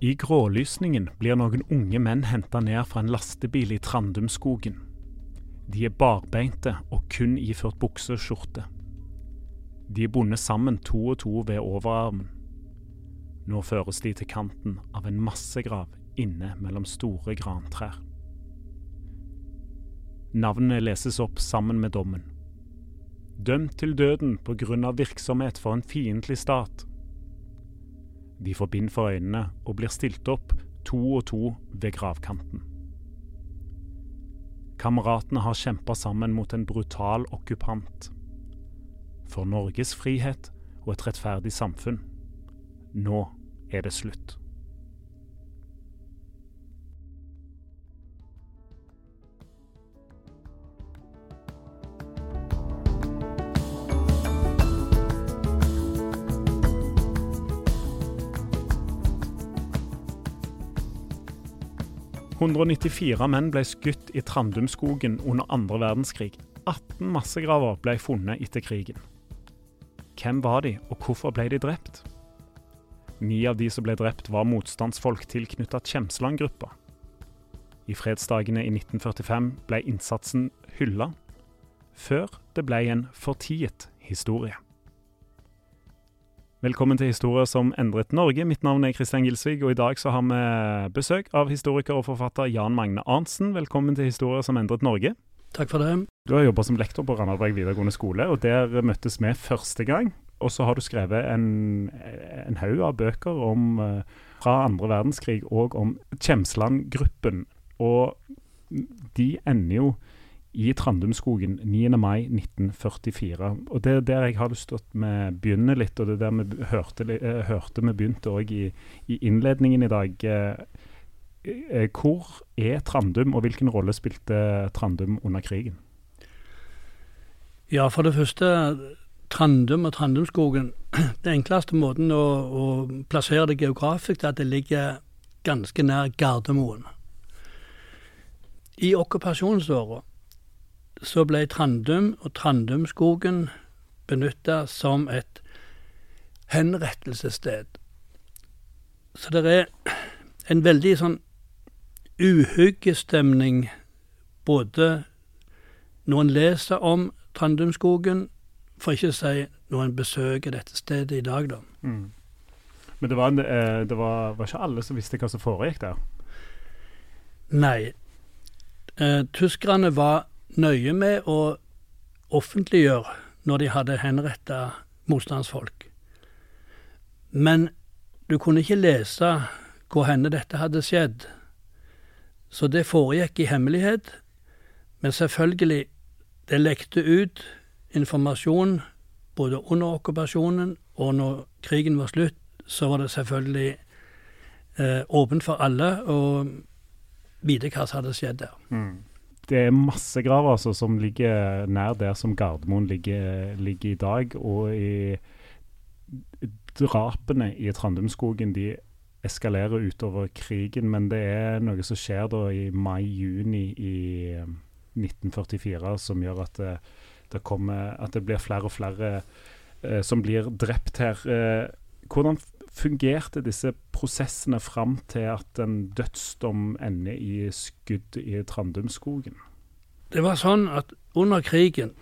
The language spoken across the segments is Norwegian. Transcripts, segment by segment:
I grålysningen blir noen unge menn henta ned fra en lastebil i Trandumskogen. De er barbeinte og kun iført bukse og skjorte. De er bundet sammen to og to ved overarmen. Nå føres de til kanten av en massegrav inne mellom store grantrær. Navnene leses opp sammen med dommen. Dømt til døden på grunn av virksomhet for en fiendtlig stat. De får bind for øynene og blir stilt opp to og to ved gravkanten. Kameratene har kjempa sammen mot en brutal okkupant. For Norges frihet og et rettferdig samfunn. Nå er det slutt. «194 menn ble skutt i Trandumskogen under andre verdenskrig. 18 massegraver ble funnet etter krigen. Hvem var de, og hvorfor ble de drept? Ni av de som ble drept, var motstandsfolk tilknyttet Kjemsland-gruppa. I fredsdagene i 1945 ble innsatsen hylla, før det ble en fortiet historie. Velkommen til Historier som endret Norge. Mitt navn er Kristian Gilsvig, og i dag så har vi besøk av historiker og forfatter Jan Magne Arntzen. Velkommen til Historier som endret Norge. Takk for det. Du har jobba som lektor på Randaberg videregående skole, og der møttes vi første gang. Og så har du skrevet en, en haug av bøker om, fra andre verdenskrig og om Kjemsland-gruppen. Og de ender jo i Trandumskogen 9. mai 1944. Og Det er der jeg har lyst til å begynne litt, og det er der vi hørte, hørte vi begynte òg i, i, innledningen i dag. Hvor er Trandum, og hvilken rolle spilte Trandum under krigen? Ja, for det første, Trandum og Trandumskogen. Den enkleste måten å, å plassere det geografisk er at det ligger ganske nær Gardermoen. I okkupasjonsåra så ble Trandum og Trandumskogen benytta som et henrettelsessted. Så det er en veldig sånn uhyggestemning både når en leser om Trandumskogen, for ikke å si når en besøker dette stedet i dag, da. Mm. Men det, var, det var, var, ikke alle som visste hva som foregikk der? Nei. Eh, tyskerne var nøye med å offentliggjøre når de hadde henretta motstandsfolk. Men du kunne ikke lese hvor henne dette hadde skjedd, så det foregikk i hemmelighet. Men selvfølgelig, det lekte ut informasjon både under okkupasjonen og når krigen var slutt, så var det selvfølgelig eh, åpent for alle. å vite hva som hadde skjedd der. Det er massegraver altså, som ligger nær der som Gardermoen ligger, ligger i dag. Og i drapene i Trandumskogen de eskalerer utover krigen, men det er noe som skjer da i mai-juni i eh, 1944 som gjør at det, det, kommer, at det blir flere og flere eh, som blir drept her. Eh, hvordan fungerte disse prosessene fram til at en dødsdom ender i skudd i Trandumskogen? Det var sånn at under krigen,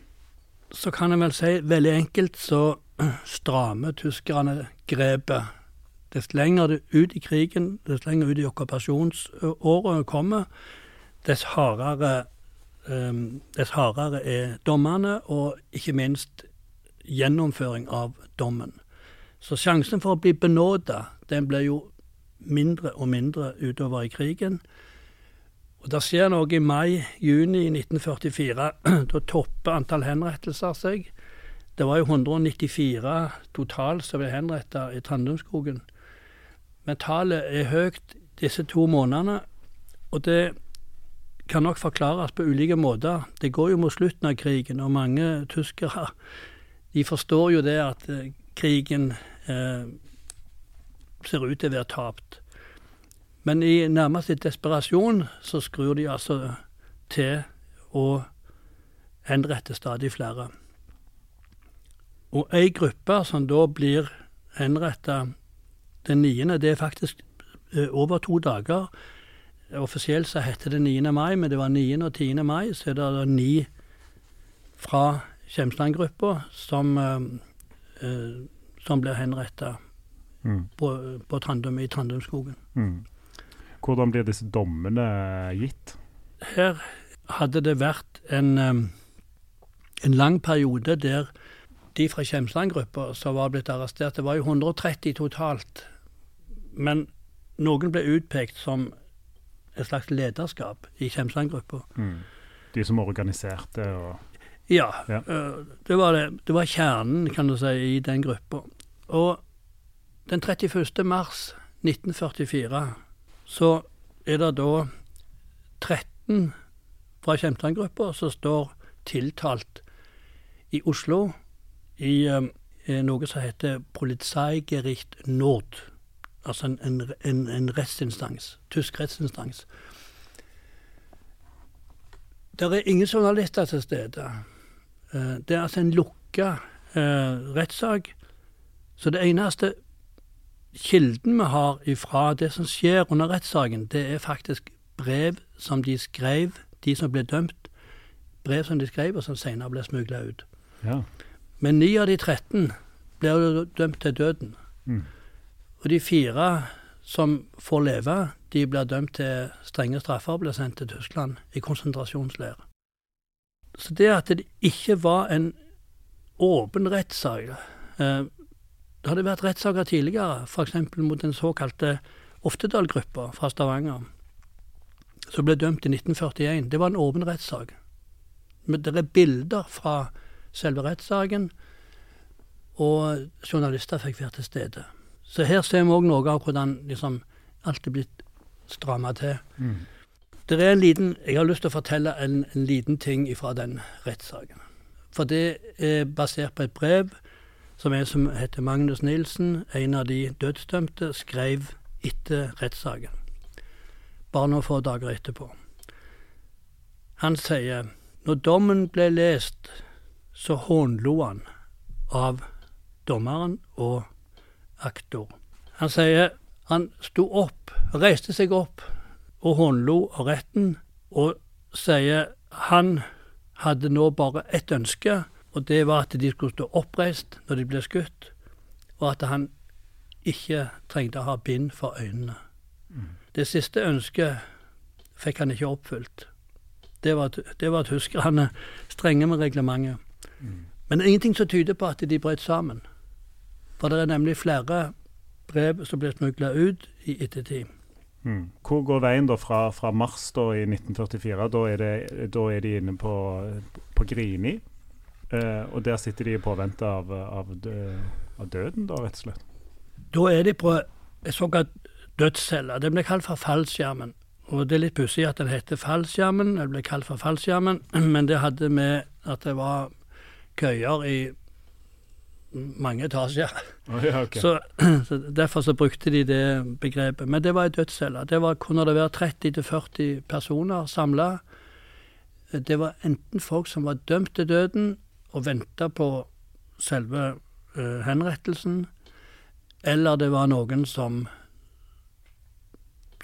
så kan jeg vel si veldig enkelt, så strammer tyskerne grepet. Dess lenger det ut i krigen, dess lenger ut i okkupasjonsåret kommer, dess hardere, um, dess hardere er dommene, og ikke minst gjennomføring av dommen. Så sjansen for å bli benåda, den ble jo mindre og mindre utover i krigen. Og Det skjer noe i mai-juni 1944. Da topper antall henrettelser seg. Det var jo 194 totalt som ble henrettet i Trandumskogen. Men tallet er høyt disse to månedene, og det kan nok forklares på ulike måter. Det går jo mot slutten av krigen, og mange tyskere de forstår jo det at eh, krigen eh, ser ut til å være tapt. Men i nærmest litt desperasjon så skrur de altså til å henrette stadig flere. Og ei gruppe som da blir henretta den niende, det er faktisk eh, over to dager. Offisielt så heter det 9. mai, men det var 9. og 10. mai, så er det ni fra Kjemsland-gruppa som, eh, som blir henretta Mm. på, på Trandum, i Trandumskogen. Mm. Hvordan blir disse dommene gitt? Her hadde det vært en, en lang periode der de fra Kjemsland-gruppa som var blitt arrestert, det var jo 130 totalt, men noen ble utpekt som et slags lederskap i Kjemsland-gruppa. Mm. De som organiserte og Ja, Ja. eh, det, var det. det var kjernen, kan du si, i den gruppa. Og den 31. mars 1944 så er det da 13 fra Kjemtland-gruppa som står tiltalt i Oslo i eh, noe som heter Polizeigericht Nord. Altså en, en, en, en rettsinstans. Tysk rettsinstans. Det er ingen journalister til stede. Eh, Det er altså en lukka eh, rettssak. Så det eneste kilden vi har ifra det som skjer under rettssaken, det er faktisk brev som de skrev, de som ble dømt. Brev som de skrev, og som senere ble smugla ut. Ja. Men ni av de 13 ble jo dømt til døden. Mm. Og de fire som får leve, de blir dømt til strenge straffer og blir sendt til Tyskland i konsentrasjonsleir. Så det at det ikke var en åpen rettssak eh, Det hadde vært rettssaker tidligere, f.eks. mot den såkalte Oftedal-gruppa fra Stavanger, som ble dømt i 1941. Det var en åpen rettssak. Men det er bilder fra selve rettssaken, og journalister fikk være til stede. Så her ser vi òg noe av hvordan liksom, alt er blitt stramma til. Mm. Det er en liten, Jeg har lyst til å fortelle en, en liten ting fra den rettssaken. For det er basert på et brev som en som heter Magnus Nilsen, en av de dødsdømte, skrev etter rettssaken. Bare noen få dager etterpå. Han sier når dommen ble lest, så hånlo han av dommeren og aktor. Han sier han sto opp, reiste seg opp og hånlo av retten, og sier han hadde nå bare ett ønske, og det var at de skulle stå oppreist når de ble skutt, og at han ikke trengte å ha bind for øynene. Det siste ønsket fikk han ikke oppfylt. Det var, det var tyskerne strenge med reglementet. Men det er ingenting som tyder på at de brøt sammen. For det er nemlig flere brev som ble smugla ut i ettertid. Mm. Hvor går veien da fra, fra mars da i 1944? Da er, det, da er de inne på, på Grini. Eh, og der sitter de i påvente av, av, av døden, da, rett og slett. Da er de på en såkalt dødscelle. Den ble kalt for fallskjermen. Og det er litt pussig at den heter Fallskjermen, Den ble kalt for Fallskjermen, men det hadde med at det var køyer i mange etasjer. Oh, ja, okay. Så, så Derfor så brukte de det begrepet. Men det var ei dødscelle. Det var, kunne det være 30-40 personer samla. Det var enten folk som var dømt til døden og venta på selve uh, henrettelsen, eller det var noen som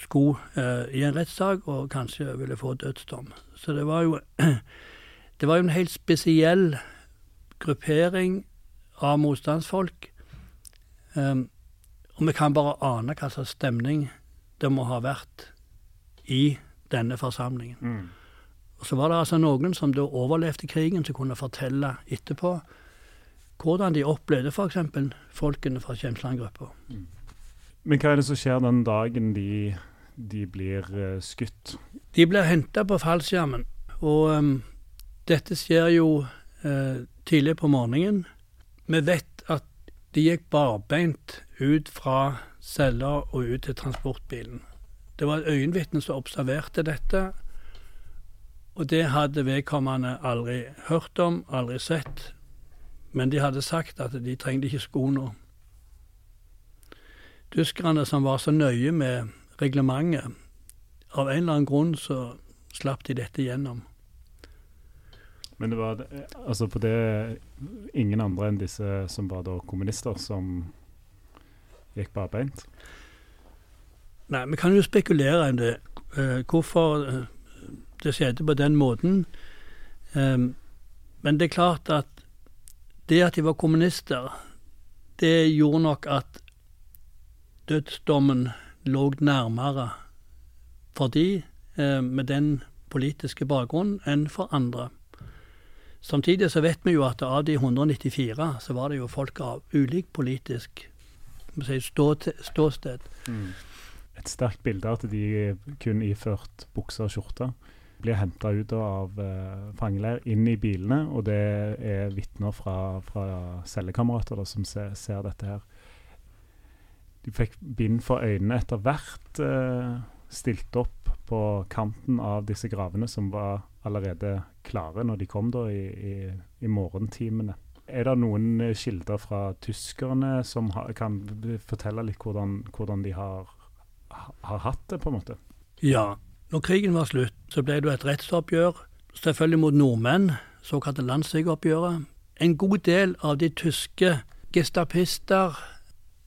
skulle uh, i en rettssak og kanskje ville få dødsdom. Så det var jo Det var jo en helt spesiell gruppering av motstandsfolk. Um, og vi kan bare ane hva slags stemning det må ha vært i denne forsamlingen. Mm. Og så var det altså noen som da overlevde krigen, som kunne fortelle etterpå hvordan de opplevde f.eks. folkene fra Kjemsland-gruppa. Men hva er det som skjer den dagen de, de blir uh, skutt? De blir henta på fallskjermen, og um, dette skjer jo uh, tidlig på morgenen. Vi vet at de gikk barbeint ut fra cella og ut til transportbilen. Det var et øyenvitne som observerte dette, og det hadde vedkommende aldri hørt om, aldri sett. Men de hadde sagt at de trengte ikke sko nå. Tyskerne som var så nøye med reglementet, av en eller annen grunn så slapp de dette gjennom. Men det var altså på det ingen andre enn disse som var da kommunister, som gikk barbeint? Nei, vi kan jo spekulere om det. eh, hvorfor eh, det skjedde på den måten. Eh, men det er klart at det at de var kommunister, det gjorde nok at dødsdommen lå nærmere for de eh, med den politiske bakgrunnen enn for andre. Samtidig så vet vi jo at av de 194 så var det jo folk av ulik politisk si, ståsted. ståsted. Et sterkt bilde at de kun iført bukser og skjorte blir henta ut av uh, fangeleir inn i bilene, og det er vitner fra, fra cellekamerater da, som ser, ser dette her. De fikk bind for øynene etter hvert, Uh, stilt opp på kanten av disse gravene som var allerede klare når de kom da i, i, i morgentimene. Er det noen eh, kilder fra tyskerne som ha, kan fortelle litt hvordan, hvordan de har, har hatt det, på en måte? Ja, når krigen var slutt, så ble det et rettsoppgjør, selvfølgelig mot nordmenn, såkalte landssvikoppgjøret. En god del av de tyske gestapister,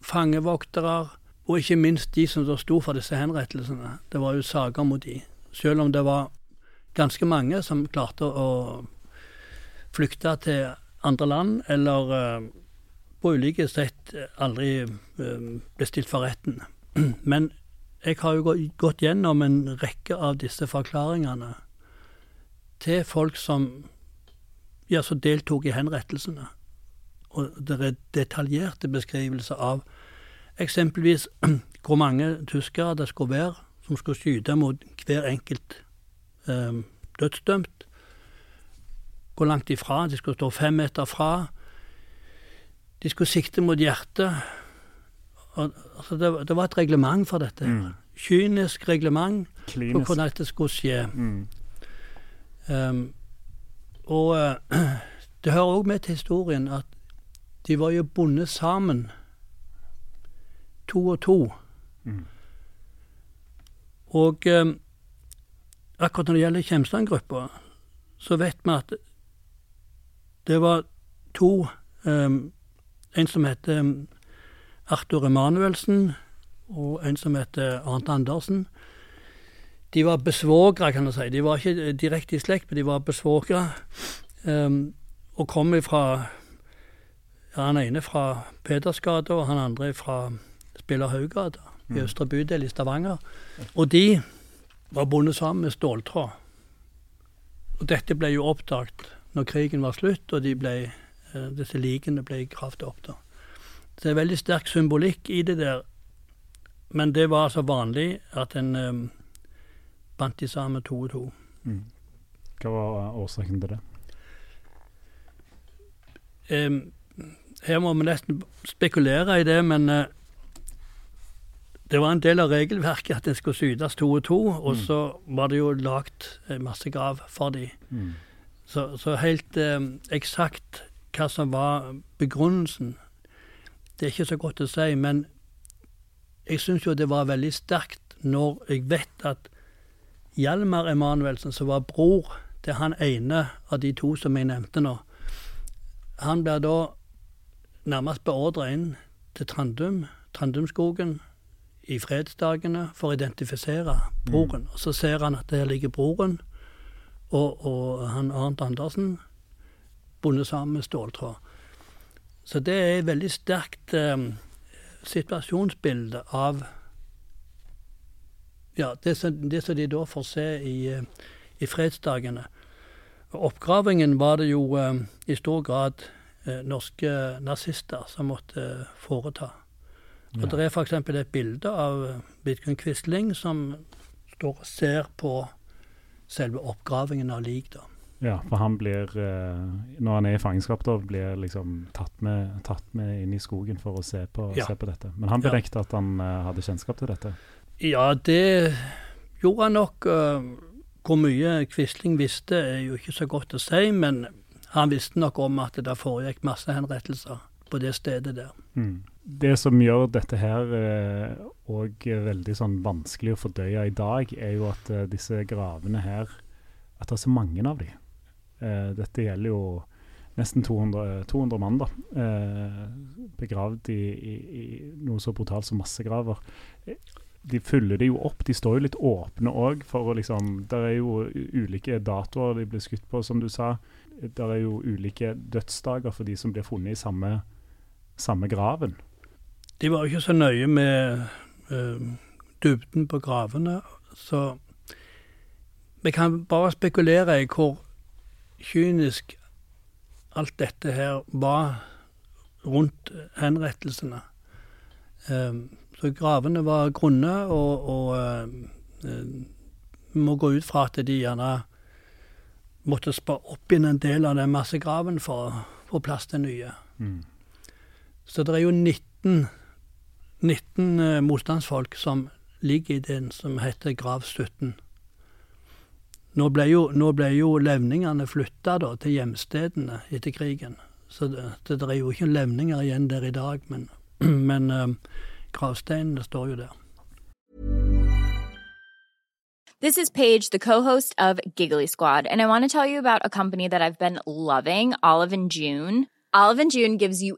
fangevoktere, og ikke minst de som sto for disse henrettelsene. Det var jo saker mot de. Selv om det var ganske mange som klarte å flykte til andre land, eller eh, på ulike sett aldri eh, ble stilt for retten. Men jeg har jo gått gjennom en rekke av disse forklaringene til folk som ja, som deltok i henrettelsene. Og det er detaljerte beskrivelser av eksempelvis hvor mange tyskere det skulle være som skulle skyte mot hver enkelt eh, dødsdømt. Hvor langt ifra. De skulle stå fem meter fra. De skulle sikte mot hjertet. Og, altså, det, det var et reglement for dette. Mm. Kynisk reglement for hvordan dette skulle skje. Mm. Um, og uh, det hører òg med til historien at de var jo bundet sammen, to og to. Mm. Og um, akkurat når det gjelder Kjemsland-gruppa, så vet vi at det var to um, En som heter um, Arthur Emanuelsen, og en som heter Arnt Andersen. De var besvogre, kan du si. De var ikke direkte i slekt, men de var besvogre. Um, og kom ifra ja, Han ene fra Pedersgata, og han andre fra Spillerhaugata, i Østre bydel i Stavanger. Og de var bundet sammen med ståltråd. Og dette ble jo oppdaget når krigen var slutt, og de ble, eh, disse likene ble gravd opp. da. Det er veldig sterk symbolikk i det der. Men det var altså vanlig at en um, bandt de sammen to og to. Mm. Hva var årsaken til det? Em, her må vi nesten spekulere i det, men eh, det var en del av regelverket at en skulle sytes to og to, og Mm. så var det jo lagt masse grav for de. Mm. Så, så helt eh, eksakt hva som var begrunnelsen, det er ikke så godt å si. Men jeg syns jo det var veldig sterkt når jeg vet at Hjalmar Emanuelsen, som var bror til han ene av de to som jeg nevnte nå, han blir da nærmest beordra inn til Trandum, Trandumskogen, i fredsdagene for å identifisere broren. Og så ser han at der ligger broren og, og han Arnt Andersen bundet sammen med ståltråd. Så det er et veldig sterkt eh, situasjonsbilde av ja, det som, det som de da får se i, eh, i fredsdagene. Oppgravingen var det jo eh, i stor grad eh, norske nazister som måtte foreta. Og Ja. Det er f.eks. et bilde av Vidkun Quisling som står og ser på selve oppgravingen av lik. da. Ja, for han blir eh, Når han er i fangenskap, da blir liksom tatt med, tatt med inn i skogen for å se på, Ja. se på dette. Men han Ja. at han eh, hadde kjennskap til dette. Ja, det gjorde han nok. eh, Hvor mye Quisling visste, er jo ikke så godt å si, men han visste nok om at det foregikk masse henrettelser på det stedet der. Mm. Det som gjør dette her òg veldig sånn vanskelig å fordøye i dag, er jo at eh, disse gravene her At det er så mange av de. Eh, dette gjelder jo nesten 200, 200 mann, da. Eh, begravd i, i, i noe så brutalt som massegraver. Eh, De fyller det jo opp. De står jo litt åpne òg, for å liksom Det er jo ulike datoer de blir skutt på, som du sa. Det er jo ulike dødsdager for de som blir funnet i samme, samme graven. De var jo ikke så nøye med uh, dybden på gravene, så vi kan bare spekulere i hvor kynisk alt dette her var rundt henrettelsene. Uh, så gravene var grunne, og, og uh, vi må gå ut fra at de gjerne måtte spa opp inn en del av den massegraven for å få plass til nye. Mm. Så det er jo 19, 19 eh, motstandsfolk som ligger i den som heter Grav 17. Nå ble jo, nå ble jo levningene flytta til hjemstedene etter krigen. Så det, det, det er jo ikke levninger igjen der i dag, men, men eh, gravsteinene står jo der. This is Paige, the co-host of Giggly Squad, and I want to tell you about a company that I've been loving, Olive and June. Olive and June gives you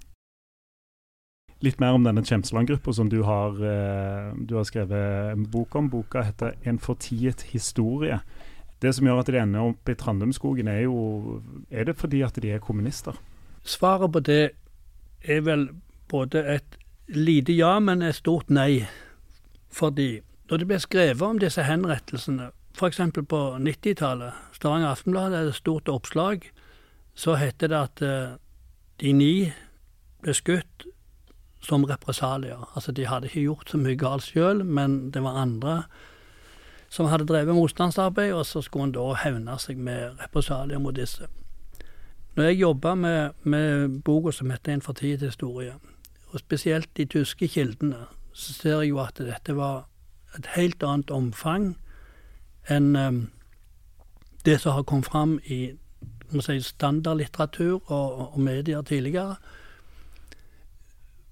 Litt mer om denne Kjemsland-gruppa som du har, eh, du har skrevet en bok om. Boka heter 'En fortiet historie'. Det som gjør at de ender opp i Trandumskogen, er jo Er det fordi at de er kommunister? Svaret på det er vel både et lite ja, men et stort nei. Fordi når det ble skrevet om disse henrettelsene, f.eks. på 90-tallet, Stavanger Aftenblad hadde et stort oppslag, så heter det at eh, de ni ble skutt som represalier. Altså de hadde ikke gjort så mye galt sjøl, men det var andre som hadde drevet motstandsarbeid, og så skulle en da hevne seg med represalier mot disse. Når jeg jobba med, med boka som heter 'En fortiet historie', og spesielt de tyske kildene, så ser jeg jo at dette var et helt annet omfang enn um, det som har kommet fram i si, standardlitteratur og, og, medier tidligere.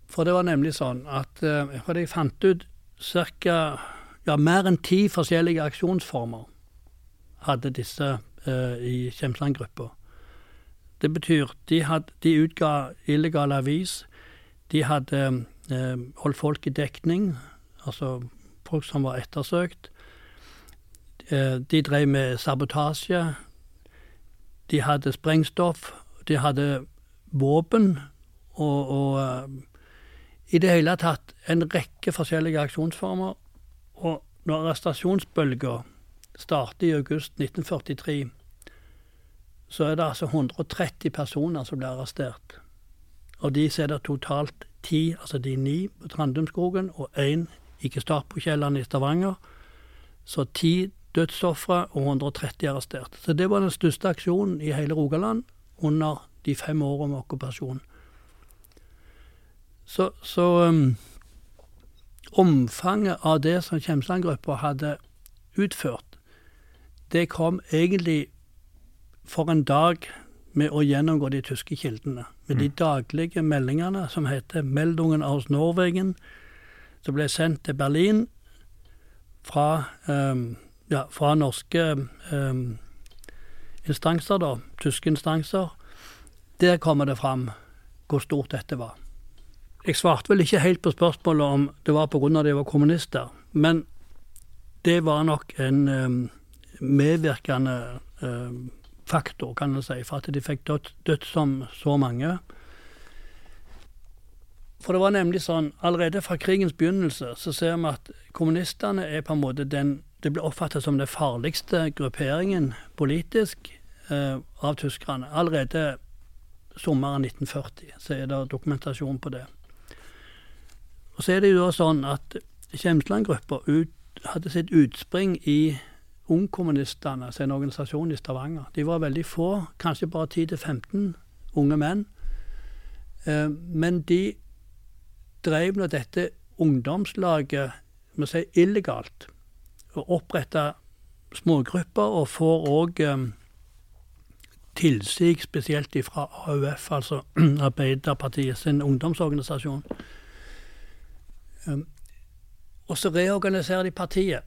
For det var nemlig sånn at uh, for jeg fant ut ca. Ja, mer enn ti forskjellige aksjonsformer hadde disse uh, i Kjemsland-gruppa. Det betyr de, had, de utga illegal avis. De hadde eh, holdt folk i dekning, altså folk som var ettersøkt. Eh, de drev med sabotasje. De hadde sprengstoff. De hadde våpen. Og, og uh, i det hele tatt en rekke forskjellige aksjonsformer. Og når arrestasjonsbølga startet i august 1943 så er det altså 130 personer som blir arrestert. Av de så er det totalt ti, altså de ni på Trandumskogen og én i Gestapo-kjelleren i Stavanger. Så ti dødsofre og 130 arrestert. Så det var den største aksjonen i hele Rogaland under de fem årene med okkupasjon. Så, så um, omfanget av det som Kjemsland-gruppa hadde utført, det kom egentlig for en dag med å gjennomgå de tyske kildene. Med de mm. daglige meldingene som heter 'Meldungen aus Norwegen', som ble sendt til Berlin fra, um, ja, fra norske um, instanser, da, tyske instanser. Der kommer det fram hvor stort dette var. Jeg svarte vel ikke helt på spørsmålet om det var pga. de var kommunister, men det var nok en um, medvirkende um, faktor, kan en si, for at de fikk dødt, dødt som så mange. For det var nemlig sånn, allerede fra krigens begynnelse så ser vi at kommunistene er på en måte den Det blir oppfattet som den farligste grupperingen politisk eh, av tyskerne. Allerede sommeren 1940 så er det dokumentasjon på det. Og så er det jo da sånn at Kjemsland-gruppa hadde sitt utspring i Ungkommunistene, er en organisasjon i Stavanger. De var veldig få, kanskje bare 10-15 unge menn. Eh, men de drev nå dette ungdomslaget må si, illegalt. Og oppretta smågrupper, og får òg eh, tilsig spesielt fra AUF, altså Arbeiderpartiet sin ungdomsorganisasjon. Og så reorganiserer de partiet.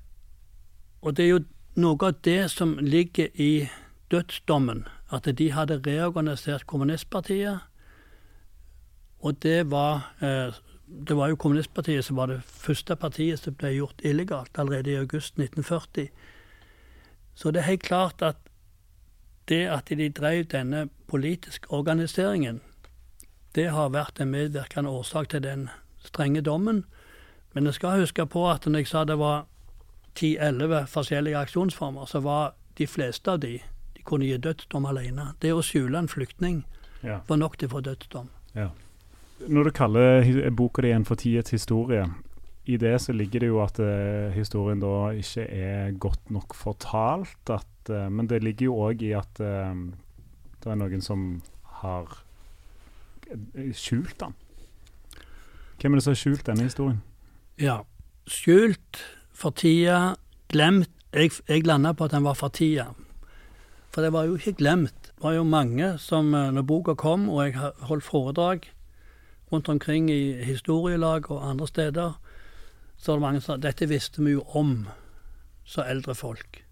Og det er jo noe av det som ligger i dødsdommen, at de hadde reorganisert kommunistpartiet. Og det var, eh, det var jo kommunistpartiet som var det første partiet som ble gjort illegalt allerede i august 1940. Så det er helt klart at det at de drev denne politiske organiseringen, det har vært en medvirkende årsak til den strenge dommen. Men jeg skal huske på at når jeg sa det var 10-11 forskjellige aksjonsformer, så var de fleste av de de kunne gi dødsdom alene. Det å skjule en flyktning ja. var nok til å få dødsdom. Ja. Når du kaller boka di en fortiets historie, i det så ligger det jo at uh, historien da ikke er godt nok fortalt. At, uh, men det ligger jo òg i at uh, det er noen som har skjult den. Hvem er det som har skjult denne historien? Ja, skjult for tida, glemt Jeg, jeg landa på at den var for tida. For det var jo ikke glemt. Det var jo mange som, eh, når boka kom, og jeg holdt foredrag rundt omkring i historielag og andre steder, så var det mange som sa dette visste vi jo om, så eldre folk.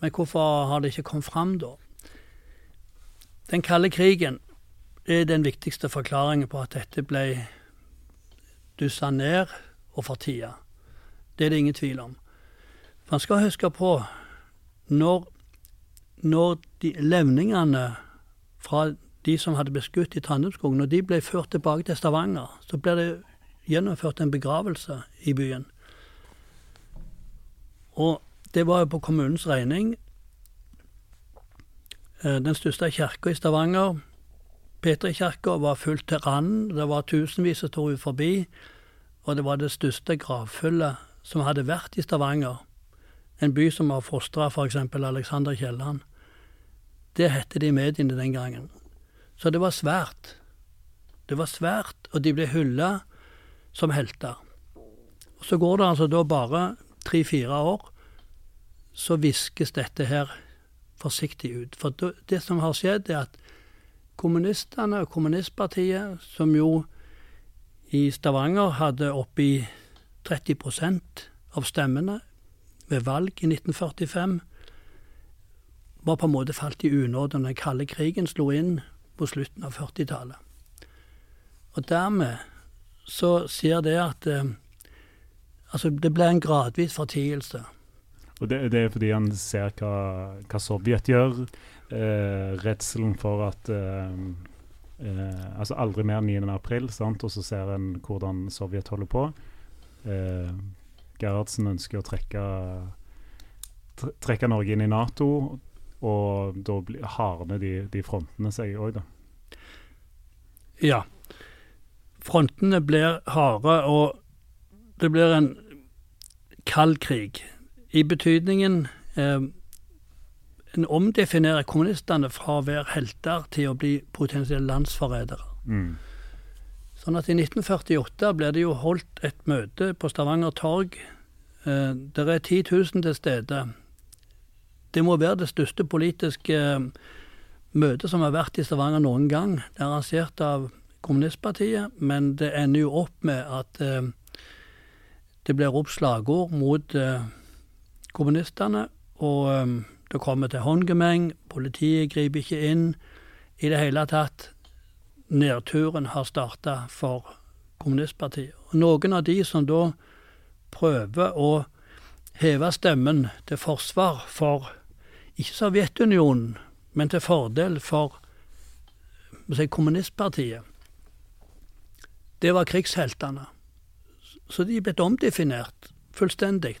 Men hvorfor har det ikke kommet fram da? Den kalde krigen er den viktigste forklaringen på at dette ble dussa ned og for tida. Det er det ingen tvil om. Man skal huske på når, når de levningene fra de som hadde blitt skutt i Trandumskogen, når de ble ført tilbake til Stavanger, så ble det gjennomført en begravelse i byen. Og det var jo på kommunens regning. Eh, Den største kirka i Stavanger, Petrikirka, var fullt til randen. Det var tusenvis som sto ut forbi. Og det var det største gravfyllet som hadde vært i Stavanger. En by som har fostra f.eks. Alexander Kielland. Det hette det i mediene den gangen. Så det var svært. Det var svært, og de ble hylla som helter. Og Så går det altså da bare tre-fire år, så viskes dette her forsiktig ut. For det som har skjedd, er at kommunistene og kommunistpartiet, som jo i Stavanger hadde oppi 30 av stemmene ved valg i 1945, var på en måte falt i unåde når den kalde krigen slo inn på slutten av 40-tallet. Og dermed så sier det at eh, altså det ble en gradvis fortielse. Og det, det er fordi han ser hva, hva Sovjet gjør. Eh, redselen for at eh, eh, Altså aldri mer 9. april, sant? og så ser en hvordan Sovjet holder på. Eh, Gerhardsen ønsker å trekke, trekke Norge inn i Nato, og da hardner de, de frontene seg òg, da. Ja. Frontene blir harde, og det blir en kald krig. I betydningen eh, En omdefinerer kommunistene fra å være helter til å bli potensielle landsforrædere. Mm. Sånn at i 1948 ble det jo holdt et møte på Stavanger torg. Eh, der er 10 000 til stede. Det må være det største politiske eh, møtet som har vært i Stavanger noen gang. Det er arrangert av kommunistpartiet, men det ender jo opp med at eh, det blir opp slagord mot eh, kommunistene, og eh, det kommer til håndgemeng, politiet griper ikke inn. I det hele tatt nedturen har starta for kommunistpartiet. Og noen av de som da prøver å heve stemmen til forsvar for ikke Sovjetunionen, men til fordel for si, kommunistpartiet, det var krigsheltene. Så de er blitt omdefinert fullstendig.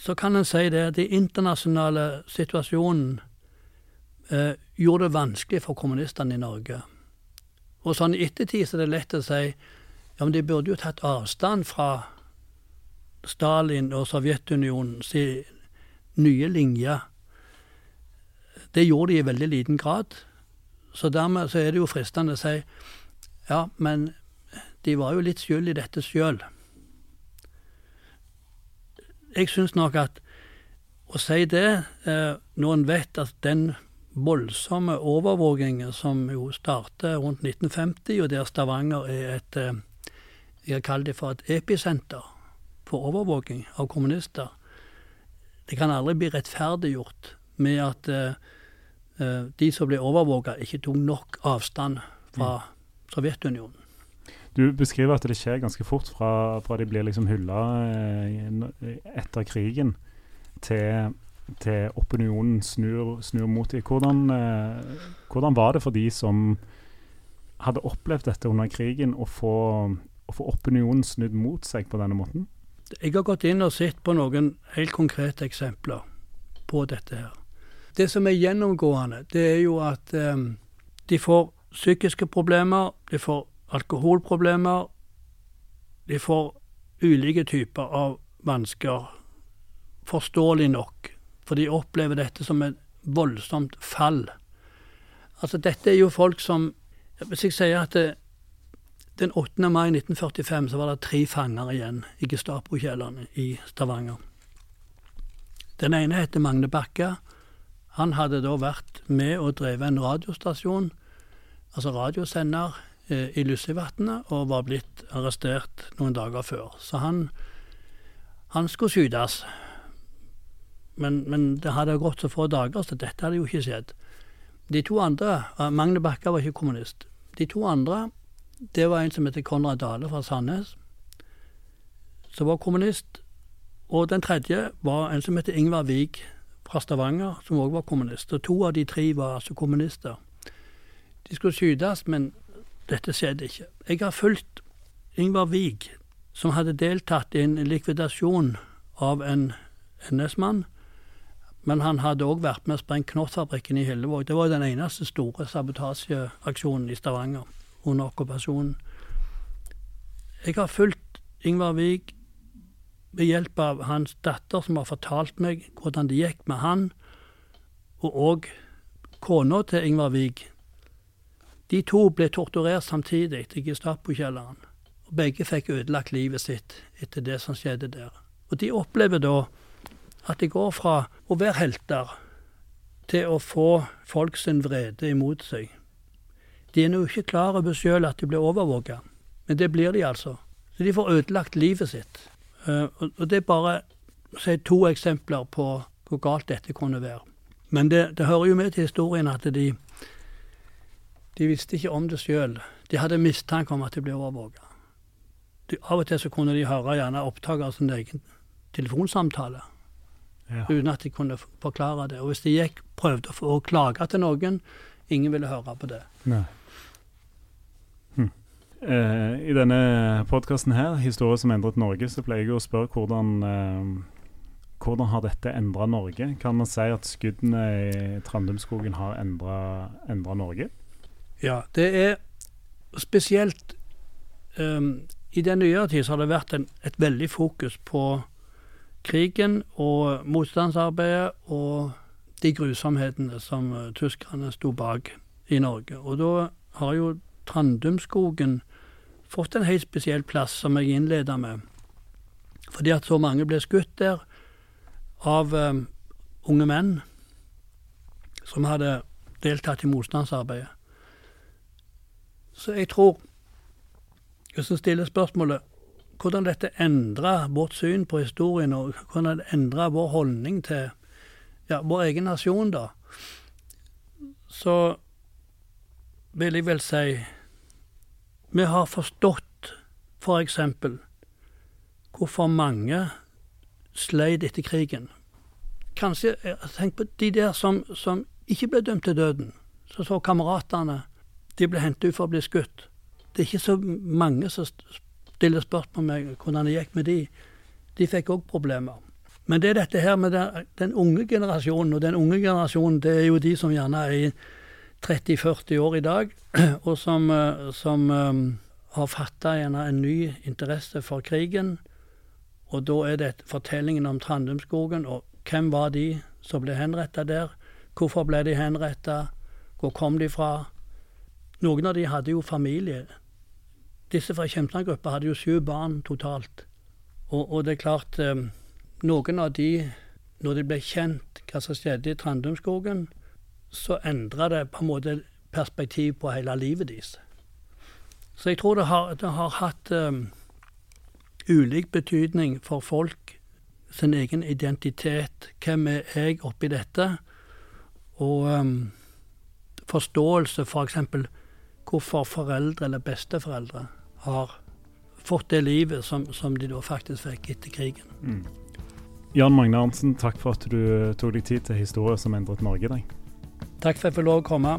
Så kan en si det at den internasjonale situasjonen eh, gjorde det vanskelig for kommunistene i Norge. Og sånn i ettertid så er det lett å si ja, men de burde jo tatt avstand fra Stalin og Sovjetunionens nye linje. Det gjorde de i veldig liten grad. Så dermed så er det jo fristende å si ja, men de var jo litt skyld i dette sjøl. Jeg syns nok at å si det, eh, når en vet at den voldsomme overvåkingen som jo starter rundt 1950, og der Stavanger er et eh, Jeg kaller det for et episenter for overvåking av kommunister. Det kan aldri bli rettferdiggjort med at eh, de som ble overvåka, ikke tok nok avstand fra Sovjetunionen. Du beskriver at det skjer ganske fort fra, fra de blir liksom hylla eh, etter krigen, til, til opinionen snur, snur mot dem. Hvordan, eh, hvordan var det for de som hadde opplevd dette under krigen, å få, å få opinionen snudd mot seg på denne måten? Jeg har gått inn og sett på noen helt konkrete eksempler på dette her. Det som er gjennomgående, det er jo at eh, de får psykiske problemer, de får alkoholproblemer, de får ulike typer av vansker, forståelig nok, for de opplever dette som et voldsomt fall. Altså dette er jo folk som Hvis jeg sier at det, den 8. mai 1945 så var det tre fanger igjen i Gestapo-kjelleren i Stavanger. Den ene heter Magne Bakke. Han hadde da vært med og drevet en radiostasjon, altså radiosender, eh, i Lyssevatnet, og var blitt arrestert noen dager før. Så han, han skulle skytes. Men, men det hadde gått så få dager, så dette hadde jo ikke skjedd. De to andre, eh, Magne Bakka var ikke kommunist. De to andre, det var en som heter Konrad Dale fra Sandnes, som var kommunist. Og den tredje var en som heter Ingvar Wiig fra Stavanger, som òg var kommunist. Og to av de tre var altså kommunister. De skulle skytes, men dette skjedde ikke. Jeg har fulgt Ingvar Wiig, som hadde deltatt i en likvidasjon av en NS-mann. Men han hadde òg vært med og sprengt Knottfabrikken i Hillevåg. Det var jo den eneste store sabotasjeaksjonen i Stavanger under okkupasjonen. Jeg har fulgt Ingvar Wiig ved hjelp av hans datter, som har fortalt meg hvordan det gikk med han, og òg kona til Ingvar Wiig. De to ble torturert samtidig i Gestapo-kjelleren. og Begge fikk ødelagt livet sitt etter det som skjedde der. Og de opplever da at de går fra å være helter til å få folk sin vrede imot seg. De er nå ikke klar over sjøl at de blir overvåka, men det blir de altså. Så de får ødelagt livet sitt. Eh, og det er bare si, to eksempler på hvor galt dette kunne være. Men det, det hører jo med til historien at de, de visste ikke om det sjøl. De hadde mistanke om at de ble overvåka. Av og til så kunne de høre gjerne opptak av sin egen telefonsamtale ja. uten at de kunne forklare det. Og hvis de gikk, prøvde å, klage til noen, ingen ville høre på det. Nei. Eh, I denne podkasten her, 'Historie som endret Norge', så pleier jeg å spørre hvordan, eh, hvordan har dette endra Norge? Kan man si at skuddene i Trandumskogen har endra Norge? Ja, det er spesielt um, I den nyere tid så har det vært en, et veldig fokus på krigen og motstandsarbeidet og de grusomhetene som uh, tyskerne sto bak i Norge. Og da har jo Trandumskogen fått en helt spesiell plass, som jeg innleda med. Fordi at så mange ble skutt der av um, unge menn som hadde deltatt i motstandsarbeidet. Så jeg tror, hvis en stiller spørsmålet hvordan dette endra vårt syn på historien, og hvordan det endra vår holdning til ja, vår egen nasjon, da, så vil jeg vel si vi har forstått. For hvorfor mange sleit etter krigen. Kanskje Tenk på de der som, som ikke ble dømt til døden. Så så kameratene de ble hentet ut for å bli skutt. Det er ikke så mange som stiller spørsmål med hvordan det gikk med de. De fikk òg problemer. Men det er dette her med den, den, unge generasjonen, og den unge generasjonen det er jo de som gjerne er i 30-40 år i dag, og som, eh, som um, har fatta en ny interesse for krigen. Og da er det fortellingen om Trandumskogen, og hvem var de som ble henretta der? Hvorfor ble de henretta? Hvor kom de fra? Noen av de hadde jo familie. Disse fra Kjemsland-gruppa hadde jo sju barn totalt. Og, og, det er klart, eh, noen av de, når de ble kjent hva som skjedde i Trandumskogen, så endra det på en måte perspektiv på hele livet deres. Så jeg tror det har, det har hatt um, ulik betydning for folk sin egen identitet. Hvem er jeg oppi dette? Og um, forståelse f.eks. For hvorfor foreldre eller besteforeldre har fått det livet som, som de da faktisk fikk etter krigen. Mm. Jan Magne Arntzen, takk for at du tok deg tid til historier som endret Norge. i Deg. Takk for at jeg fikk lov å komme.